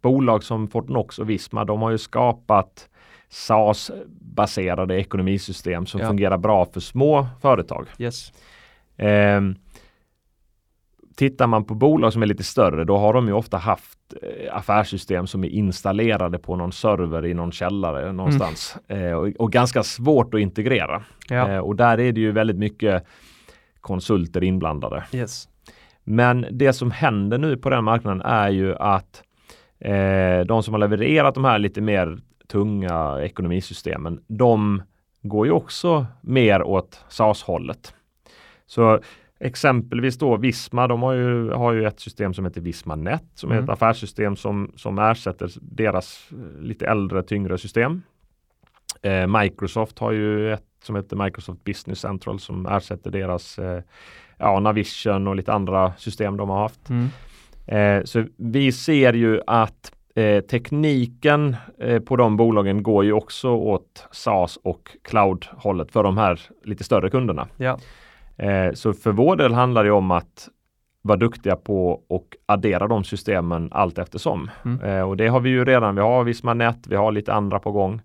bolag som Fortnox och Visma de har ju skapat SaaS-baserade ekonomisystem som Ja. fungerar bra för små företag. Yes. Ehm, tittar man på bolag som är lite större, då har de ju ofta haft eh, affärssystem som är installerade på någon server i någon källare någonstans eh, och, och ganska svårt att integrera. Ja. Eh, och där är det ju väldigt mycket konsulter inblandade. Yes. Men det som händer nu på den marknaden är ju att eh, de som har levererat de här lite mer tunga ekonomisystemen, de går ju också mer åt SAS-hållet. Så exempelvis då Visma, de har ju, har ju ett system som heter Visma Net som är Mm. ett affärssystem som, som ersätter deras eh, lite äldre, tyngre system. Eh, Microsoft har ju ett som heter Microsoft Business Central som ersätter deras eh, ja, Navision och lite andra system de har haft. Mm. Eh, så vi ser ju att eh, tekniken eh, på de bolagen går ju också åt SaaS och cloud-hållet för de här lite större kunderna. Ja. Eh, så för vår del handlar det om att vara duktiga på och addera de systemen allt eftersom. Mm. Eh, och det har vi ju redan. Vi har Vismanet, vi har lite andra på gång.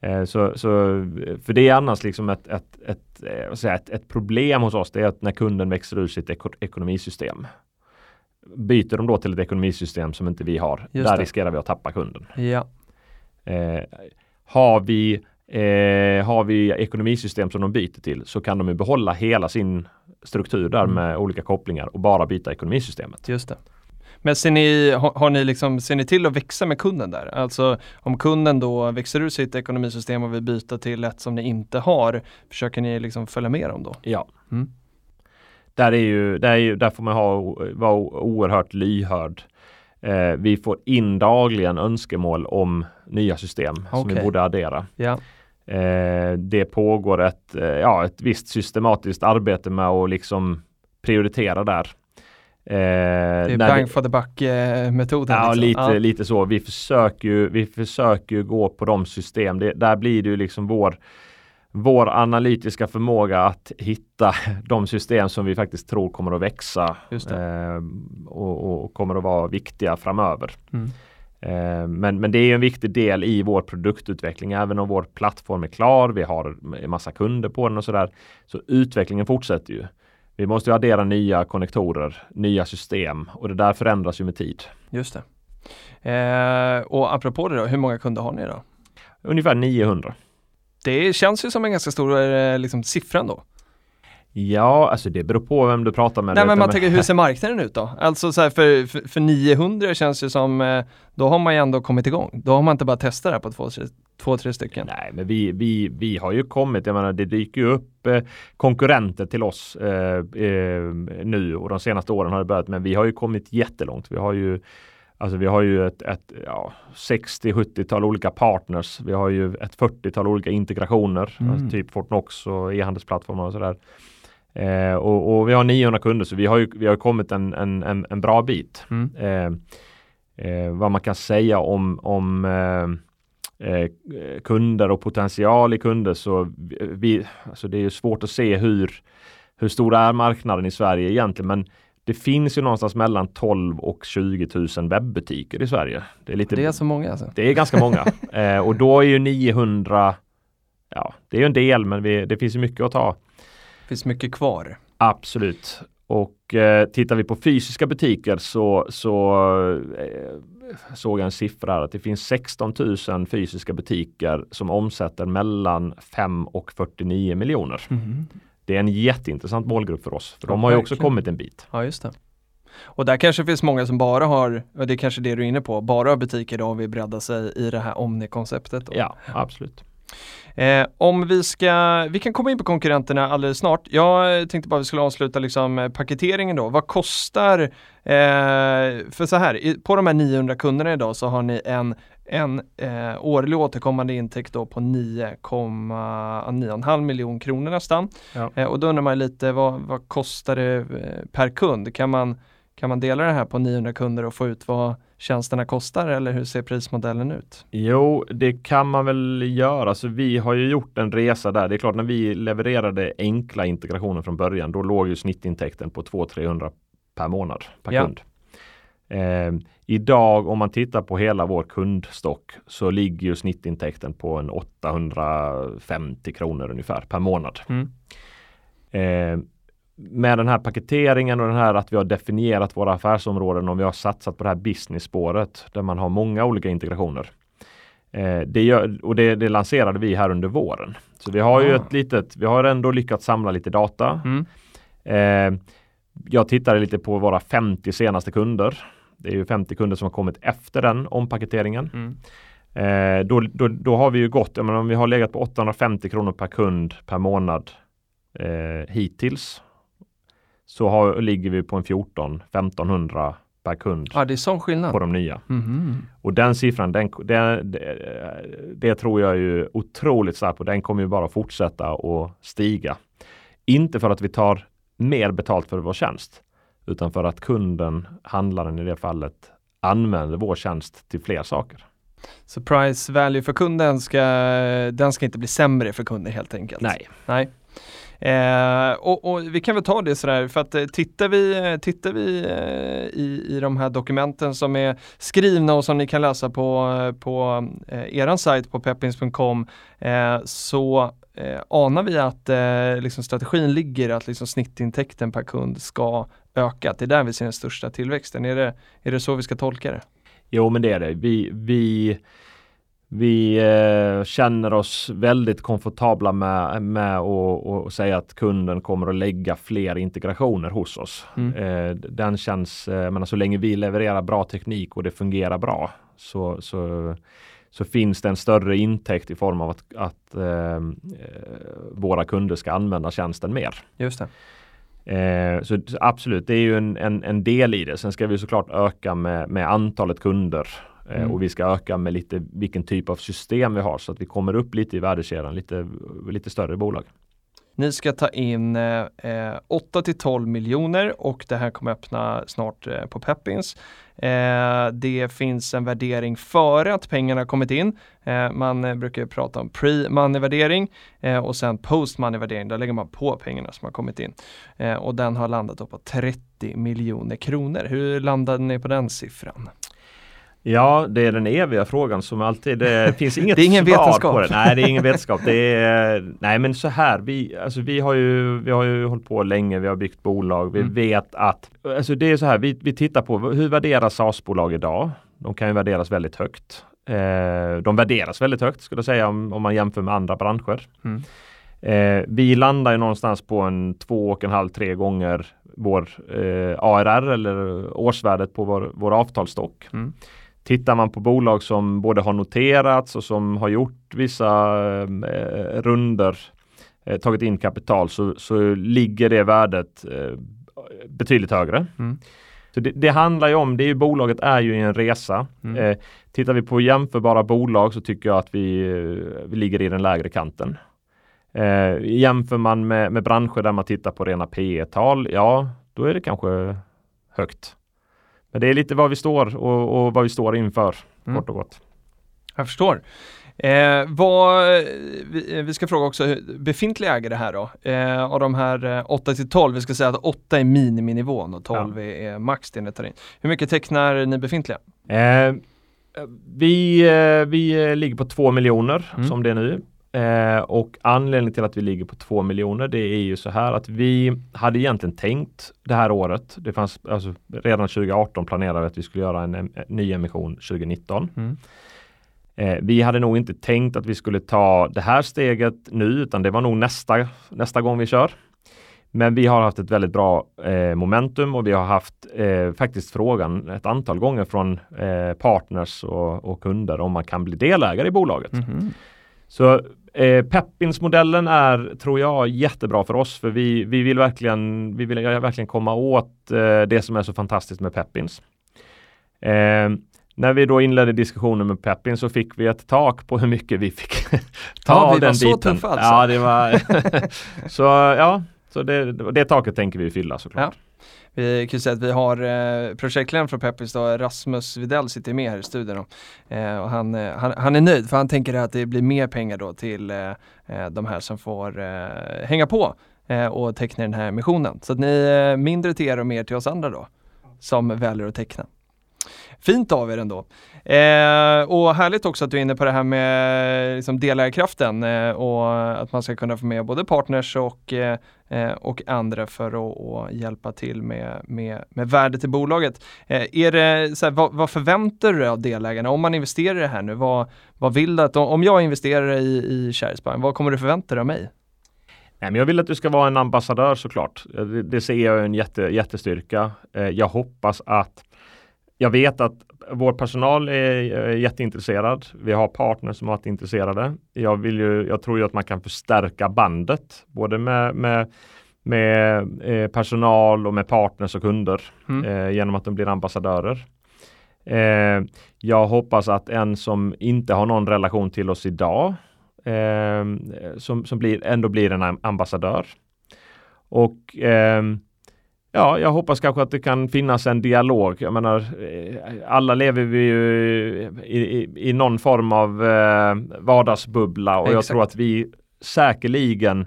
Eh, så, så, för det är annars liksom ett, ett, ett, eh, ett, ett problem hos oss. Det är att när kunden växer ur sitt eko, ekonomisystem. Byter de då till ett ekonomisystem som inte vi har, Just där det. riskerar vi att tappa kunden. Ja. Eh, har, vi, eh, har vi ekonomisystem som de byter till så kan de ju behålla hela sin struktur där Mm. med olika kopplingar och bara byta ekonomisystemet. Just det. Men ser ni, har, har ni liksom, ser ni till att växa med kunden där? Alltså om kunden då växer ur sitt ekonomisystem och vill byta till ett som ni inte har, försöker ni liksom följa med dem då? Ja. Mm. Där, är ju, där, är ju, där får man ha, vara oerhört lyhörd. Eh, vi får in dagligen önskemål om nya system som vi borde addera. Ja, det pågår ett, eh, ja, ett visst systematiskt arbete med att liksom prioritera där. Eh, det är bang for the buck eh, metoden. Ja, liksom. lite, Ja. lite så. Vi försöker ju, vi försöker ju gå på de system. Det, där blir det ju liksom vår, vår analytiska förmåga att hitta de system som vi faktiskt tror kommer att växa det. eh, och, och kommer att vara viktiga framöver. Mm. Eh, men, men det är en viktig del i vår produktutveckling. Även om vår plattform är klar, vi har en massa kunder på den och sådär. Så utvecklingen fortsätter ju. Vi måste ju addera nya konnektorer, nya system och det där förändras ju med tid. Just det. Eh, och apropå det då, hur många kunder har ni då? Ungefär 900. Det känns ju som en ganska stor eh, liksom, siffra ändå. Ja, alltså det beror på vem du pratar med. Nej men man tänker hur ser marknaden ut då? Alltså så här, för, för, för 900 känns det som, eh, då har man ju ändå kommit igång. Då har man inte bara testat det här på två, tre, två, tre stycken. Nej, men vi, vi, vi har ju kommit, jag menar det dyker ju upp eh, konkurrenter till oss eh, eh, nu och de senaste åren har det börjat, men vi har ju kommit jättelångt. Vi har ju Alltså vi har ju ett, ett ja, 60-70-tal olika partners. Vi har ju ett 40-tal olika integrationer, Mm. alltså typ Fortnox och e-handelsplattformar och sådär. Eh, och, och vi har 900 kunder så vi har ju vi har kommit en, en, en, en bra bit. Mm. Eh, eh, vad man kan säga om, om eh, eh, kunder och potential i kunder så vi, alltså det är ju svårt att se hur, hur stor är marknaden i Sverige egentligen men det finns ju någonstans mellan 12 och 20 000 webbutiker i Sverige. Det är, lite, Det är så många alltså. det är ganska många eh, och då är ju 900 Ja, det är ju en del men vi, det finns ju mycket att ta. Det finns mycket kvar. Absolut. Och eh, tittar vi på fysiska butiker så, så eh, såg jag en siffra här att det finns 16 000 fysiska butiker som omsätter mellan 5 och 49 miljoner. Det är en jätteintressant målgrupp för oss. För Ja, de har ju också verkligen. kommit en bit. Ja just det. Och där kanske finns många som bara har, och det är kanske det du är inne på, bara har butiker då och vill bredda sig i det här Omni-konceptet. Ja, absolut. Eh, om vi ska, vi kan komma in på konkurrenterna alldeles snart. Jag tänkte bara vi skulle avsluta liksom eh, paketeringen då. Vad kostar, eh, för så här, på de här 900 kunderna idag så har ni en, en eh, årlig återkommande intäkt då på 9,9,5 miljon kronor nästan. Ja. Eh, och då undrar man lite vad, vad kostar det eh, per kund? Kan man, kan man dela det här på 900 kunder och få ut vad tjänsterna kostar eller hur ser prismodellen ut? Jo, det kan man väl göra. Så vi har ju gjort en resa där. Det är klart när vi levererade enkla integrationer från början, då låg ju snittintäkten på 200-300 per månad per Ja. kund. Eh, idag om man tittar på hela vår kundstock så ligger ju snittintäkten på en 850 kronor ungefär per månad. Mm. Eh, med den här paketeringen och den här att vi har definierat våra affärsområden och vi har satsat på det här business-spåret där man har många olika integrationer. Eh, det, gör, och det, det lanserade vi här under våren. Så vi har ju Ah. ett litet, vi har ändå lyckats samla lite data. Mm. Eh, jag tittade lite på våra 50 senaste kunder. Det är ju 50 kunder som har kommit efter den ompaketeringen. Mm. Eh, då, då, då har vi ju gått, jag menar, om vi har legat på 850 kronor per kund per månad eh, hittills. Så har, ligger vi på en 14 1500 per kund Ja, det är sån skillnad. på de nya. Mhm. Och den siffran, den, det, det, det tror jag är ju otroligt starkt och den kommer ju bara fortsätta att stiga. Inte för att vi tar mer betalt för vår tjänst, utan för att kunden, handlaren i det fallet, använder vår tjänst till fler saker. Så price value för kunden ska, den ska inte bli sämre för kunden helt enkelt? Nej. Nej. Eh, och, och, vi kan väl ta det sådär för att eh, tittar vi, eh, tittar vi eh, i, i de här dokumenten som är skrivna och som ni kan läsa på, eh, på eh, eran sajt på peppins.com eh, så eh, anar vi att eh, liksom strategin ligger att liksom snittintäkten per kund ska öka. Det är där vi ser den största tillväxten. Är det, är det så vi ska tolka det? Jo men det är det. Vi, vi vi eh, känner oss väldigt komfortabla med, med att säga att kunden kommer att lägga fler integrationer hos oss. Mm. Eh, den känns, eh, men så länge vi levererar bra teknik och det fungerar bra så, så, så finns det en större intäkt i form av att, att eh, våra kunder ska använda tjänsten mer. Just det. Eh, så absolut, det är ju en, en, en, del i det. Sen ska vi såklart öka med, med antalet kunder Eh, mm. Och vi ska öka med lite vilken typ av system vi har så att vi kommer upp lite i värdekedjan, lite, lite större bolag. Ni ska ta in eh, 8 till 12 miljoner och det här kommer öppna snart eh, på Peppins. Eh, det finns en värdering före att pengarna kommit in. Eh, man eh, brukar prata om pre-money värdering eh, och sen post-money värdering. Där lägger man på pengarna som har kommit in och den har landat på 30 miljoner kronor. Hur landade ni på den siffran? Ja, det är den eviga frågan som alltid, det finns inget det är ingen svar vetenskap. på det. Nej, det är ingen vetenskap. Det är, nej, men så här, vi, alltså, vi, har ju, vi har ju hållit på länge, vi har byggt bolag, vi mm. vet att, alltså det är så här, vi, vi tittar på hur värderas SaaS-bolag idag? De kan ju värderas väldigt högt. Eh, de värderas väldigt högt skulle jag säga om, om man jämför med andra branscher. Mm. Eh, vi landar ju någonstans på en två och en halv, tre gånger vår eh, ARR eller årsvärdet på vår, vår avtalsstock. Mm. Tittar man på bolag som både har noterats och som har gjort vissa eh, runder, eh, tagit in kapital, så, så ligger det värdet eh, betydligt högre. Mm. Så det, det, handlar ju om, det är ju, bolaget är ju i en resa. Mm. Eh, tittar vi på jämförbara bolag så tycker jag att vi, eh, vi ligger i den lägre kanten. Eh, jämför man med, med branscher där man tittar på rena P tal ja då är det kanske högt. Men det är lite vad vi står och, och vad vi står inför, mm. kort och gott. Jag förstår. Eh, vad, vi, vi, ska fråga också befintliga ägare här då. Eh, av de här eh, 8 till 12, vi ska säga att 8 är miniminivån och 12 ja. är, max det ni tar in. Hur mycket tecknar ni befintliga? Eh, vi, eh, vi ligger på 2 miljoner mm. som det är nu. Eh, och anledningen till att vi ligger på 2 miljoner det är ju så här att vi hade egentligen tänkt det här året. Det fanns alltså, redan 2018 planerade vi att vi skulle göra en, en, ny emission 2019. Mm. Eh, vi hade nog inte tänkt att vi skulle ta det här steget nu utan det var nog nästa, nästa gång vi kör. Men vi har haft ett väldigt bra eh, momentum och vi har haft eh, faktiskt frågan ett antal gånger från eh, partners och, och, kunder om man kan bli delägare i bolaget. Mm -hmm. Så Eh, Peppins-modellen är, tror jag, jättebra för oss för vi, vi vill verkligen, vi vill verkligen komma åt eh, det som är så fantastiskt med Peppins. Eh, när vi då inledde diskussionen med Peppins så fick vi ett tak på hur mycket vi fick ta ja, av den biten. så tuffa alltså. Ja, det var så ja, så det, det taket tänker vi fylla såklart. Ja. Vi kan säga att vi har eh, projektledaren från Peppis då, Rasmus Videll sitter med här i studion. Eh, och han, eh, han, han, är nöjd för han tänker att det blir mer pengar då till eh, eh, de här som får eh, hänga på eh, och teckna den här missionen. Så att ni eh, mindre till er och mer till oss andra då som väljer att teckna. Fint av er ändå. Eh, och härligt också att du är inne på det här med liksom delägarkraften eh, och att man ska kunna få med både partners och, eh, eh och andra för att, hjälpa till med, med, med värdet i bolaget. Eh, är det, så här, vad, vad, förväntar du dig av delägarna? Om man investerar i det här nu, vad, vad vill du att, om jag investerar i, i Kärrsbank, vad kommer du förvänta dig av mig? Nej, men jag vill att du ska vara en ambassadör såklart. Det, det ser jag en jätte, jättestyrka. Eh, jag hoppas att jag vet att vår personal är jätteintresserad. Vi har partners som har varit intresserade. Jag, vill ju, jag tror ju att man kan förstärka bandet både med, med, med eh, personal och med partners och kunder mm. eh, genom att de blir ambassadörer. Eh, jag hoppas att en som inte har någon relation till oss idag eh, som, som blir, ändå blir en ambassadör. Och eh, ja, jag hoppas kanske att det kan finnas en dialog. Jag menar, eh, alla lever vi ju i, i, i någon form av eh, vardagsbubbla och jag Exakt. tror att vi säkerligen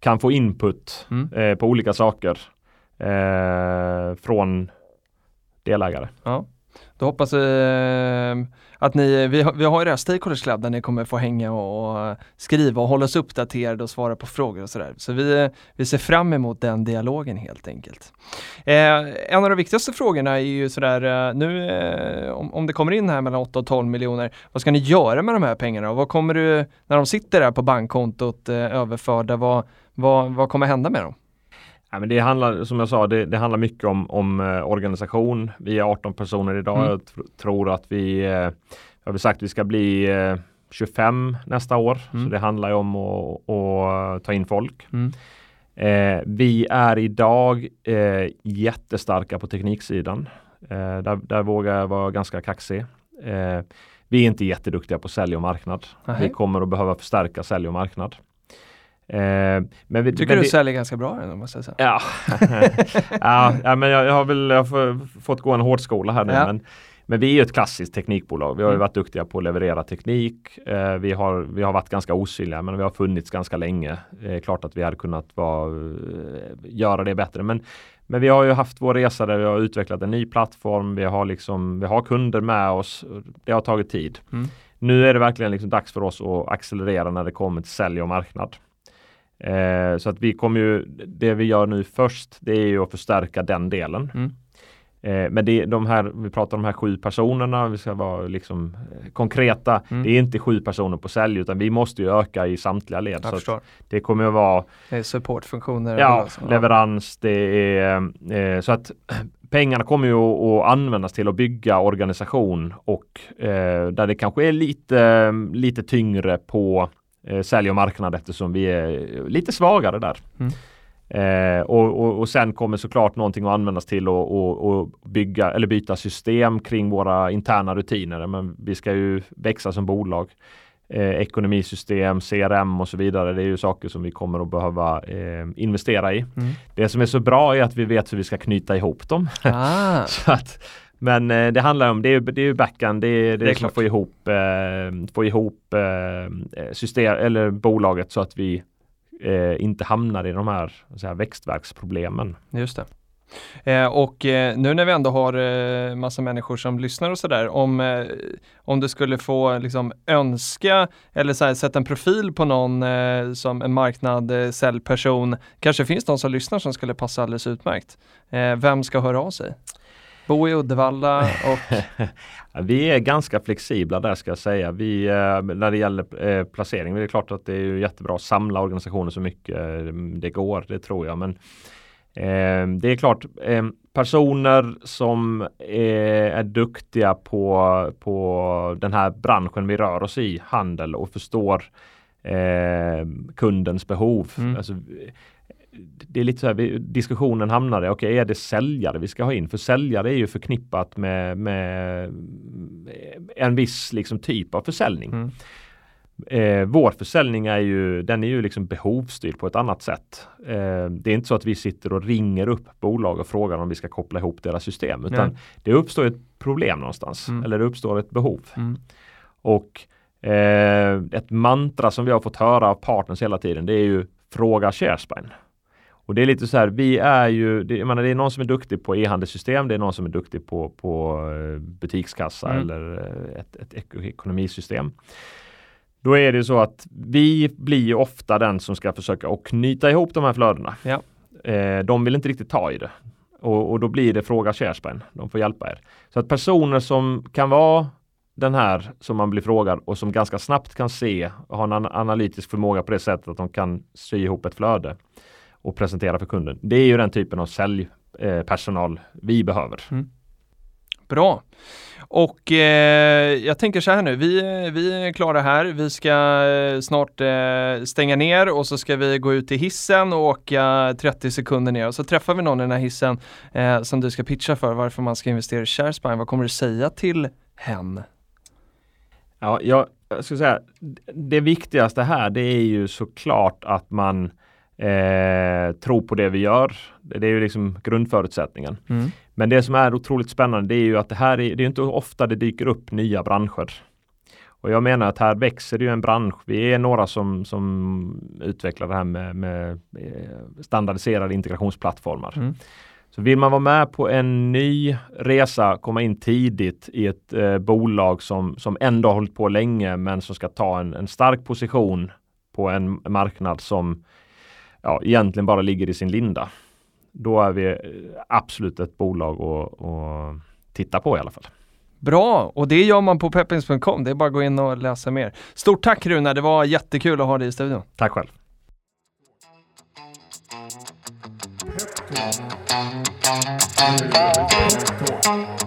kan få input Mm. eh, på olika saker eh, från delägare. Ja. Då hoppas vi eh, att ni, vi har, vi har ju det här Stakeholders Club där ni kommer få hänga och, och skriva och hålla oss uppdaterade och svara på frågor och sådär. Så vi, vi ser fram emot den dialogen helt enkelt. Eh, en av de viktigaste frågorna är ju sådär, eh, nu eh, om, om det kommer in här mellan 8 och 12 miljoner, vad ska ni göra med de här pengarna? Och vad kommer du, när de sitter där på bankkontot eh, överförda, vad, vad, vad kommer hända med dem? Ja, men det handlar, som jag sa, det, det handlar mycket om, om eh, organisation. Vi är 18 personer idag. Mm. Jag tr- tror att vi, eh, jag har väl sagt vi ska bli eh, 25 nästa år. Mm. Så det handlar ju om att, att ta in folk. Mm. Eh, vi är idag eh, jättestarka på tekniksidan. Eh, där, där vågar jag vara ganska kaxig. Eh, vi är inte jätteduktiga på sälj och marknad. Nähä. Vi kommer att behöva förstärka sälj och marknad. Eh, men vi, Tycker men du det- säljer ganska bra ändå måste jag säga. Ja, ja, ja men jag, jag har väl jag har få- fått gå en hårdskola här nu. Ja. Men, men vi är ett klassiskt teknikbolag. Vi har ju Mm. varit duktiga på att leverera teknik. Eh, vi, har, vi har varit ganska osynliga men vi har funnits ganska länge. Det är klart att vi hade kunnat vara, eh, göra det bättre. Men, men vi har ju haft vår resa där vi har utvecklat en ny plattform. Vi har, liksom, vi har kunder med oss. Det har tagit tid. Mm. Nu är det verkligen liksom dags för oss att accelerera när det kommer till sälj och marknad. Eh, så att vi kommer ju, det vi gör nu först, det är ju att förstärka den delen. Mm. Eh, men det, de här, vi pratar om de här sju personerna, vi ska vara liksom eh, konkreta. Mm. Det är inte sju personer på sälj utan vi måste ju öka i samtliga led. Jag Så det kommer att vara supportfunktioner. ja, leverans, det är eh, så att pengarna kommer ju att, att användas till att bygga organisation och eh, där det kanske är lite, lite tyngre på eh, sälj och marknad eftersom vi är lite svagare där. Mm. Eh, och, och, och sen kommer såklart någonting att användas till att och, och bygga eller byta system kring våra interna rutiner. Men vi ska ju växa som bolag. Eh, ekonomisystem, CRM och så vidare. Det är ju saker som vi kommer att behöva eh, investera i. Mm. Det som är så bra är att vi vet hur vi ska knyta ihop dem. Ah, så att, men eh, det handlar om, det är, det är ju backend, det är, det Det är, som att klart. få ihop, eh, få ihop eh, system, eller bolaget så att vi inte hamnar i de här, så här växtverksproblemen. just det. Eh, och eh, nu när vi ändå har eh, massa människor som lyssnar och sådär, om, om du skulle få liksom önska eller så här, sätta en profil på någon som en marknad, eh, säljperson, kanske finns någon som lyssnar som skulle passa alldeles utmärkt. Vem ska höra av sig? Bo i Uddevalla och Vi är ganska flexibla där ska jag säga. Vi, eh, när det gäller eh, placering, det är klart att det är jättebra att samla organisationer så mycket eh, det går, det tror jag. Men det är klart, personer som är duktiga på, på den här branschen vi rör oss i, handel och förstår kundens behov. Mm. Alltså, det är lite så här, vi, diskussionen hamnade, okej är det säljare vi ska ha in? För säljare är ju förknippat med, med en viss liksom, typ av försäljning. Mm. Eh, vår försäljning är ju, den är ju liksom behovsstyrd på ett annat sätt. Eh, det är inte så att vi sitter och ringer upp bolag och frågar om vi ska koppla ihop deras system. Utan Nej. det uppstår ett problem någonstans. Mm. Eller det uppstår ett behov. Mm. Och eh, ett mantra som vi har fått höra av partners hela tiden det är ju fråga Sharespine. Och det är lite så här, vi är ju, det, jag menar, det är någon som är duktig på e-handelssystem, det är någon som är duktig på, på eh, butikskassa Mm. eller eh, ett, ett eko- ekonomisystem. Då är det så att vi blir ju ofta den som ska försöka att knyta ihop de här flödena. Ja. Eh, de vill inte riktigt ta i det. Och, och då blir det fråga Sharespine. De får hjälpa er. Så att personer som kan vara den här som man blir frågad och som ganska snabbt kan se och har en an- analytisk förmåga på det sättet att de kan sy ihop ett flöde och presentera för kunden. Det är ju den typen av säljpersonal vi behöver. Bra. Och eh, jag tänker så här nu, vi, vi är klara här. Vi ska eh, snart eh, stänga ner och så ska vi gå ut i hissen och åka 30 sekunder ner och så träffar vi någon i den här hissen eh, som du ska pitcha för varför man ska investera i Sharespine. Vad kommer du säga till hen? Ja, jag, jag skulle säga det viktigaste här det är ju såklart att man eh, tro på det vi gör. Det är ju liksom grundförutsättningen. Mm. Men det som är otroligt spännande det är ju att det här är, det är inte ofta det dyker upp nya branscher. Och jag menar att här växer det ju en bransch. Vi är några som, som utvecklar det här med, med eh, standardiserade integrationsplattformar. Mm. Så vill man vara med på en ny resa, komma in tidigt i ett eh, bolag som, som ändå har hållit på länge men som ska ta en, en stark position på en marknad som ja, egentligen bara ligger i sin linda. Då är vi eh, absolut ett bolag att, att titta på i alla fall. Bra, och det gör man på peppins.com. Det är bara att gå in och läsa mer. Stort tack Rune, det var jättekul att ha dig i studion. Tack själv. Pep Talk. Pep Talk.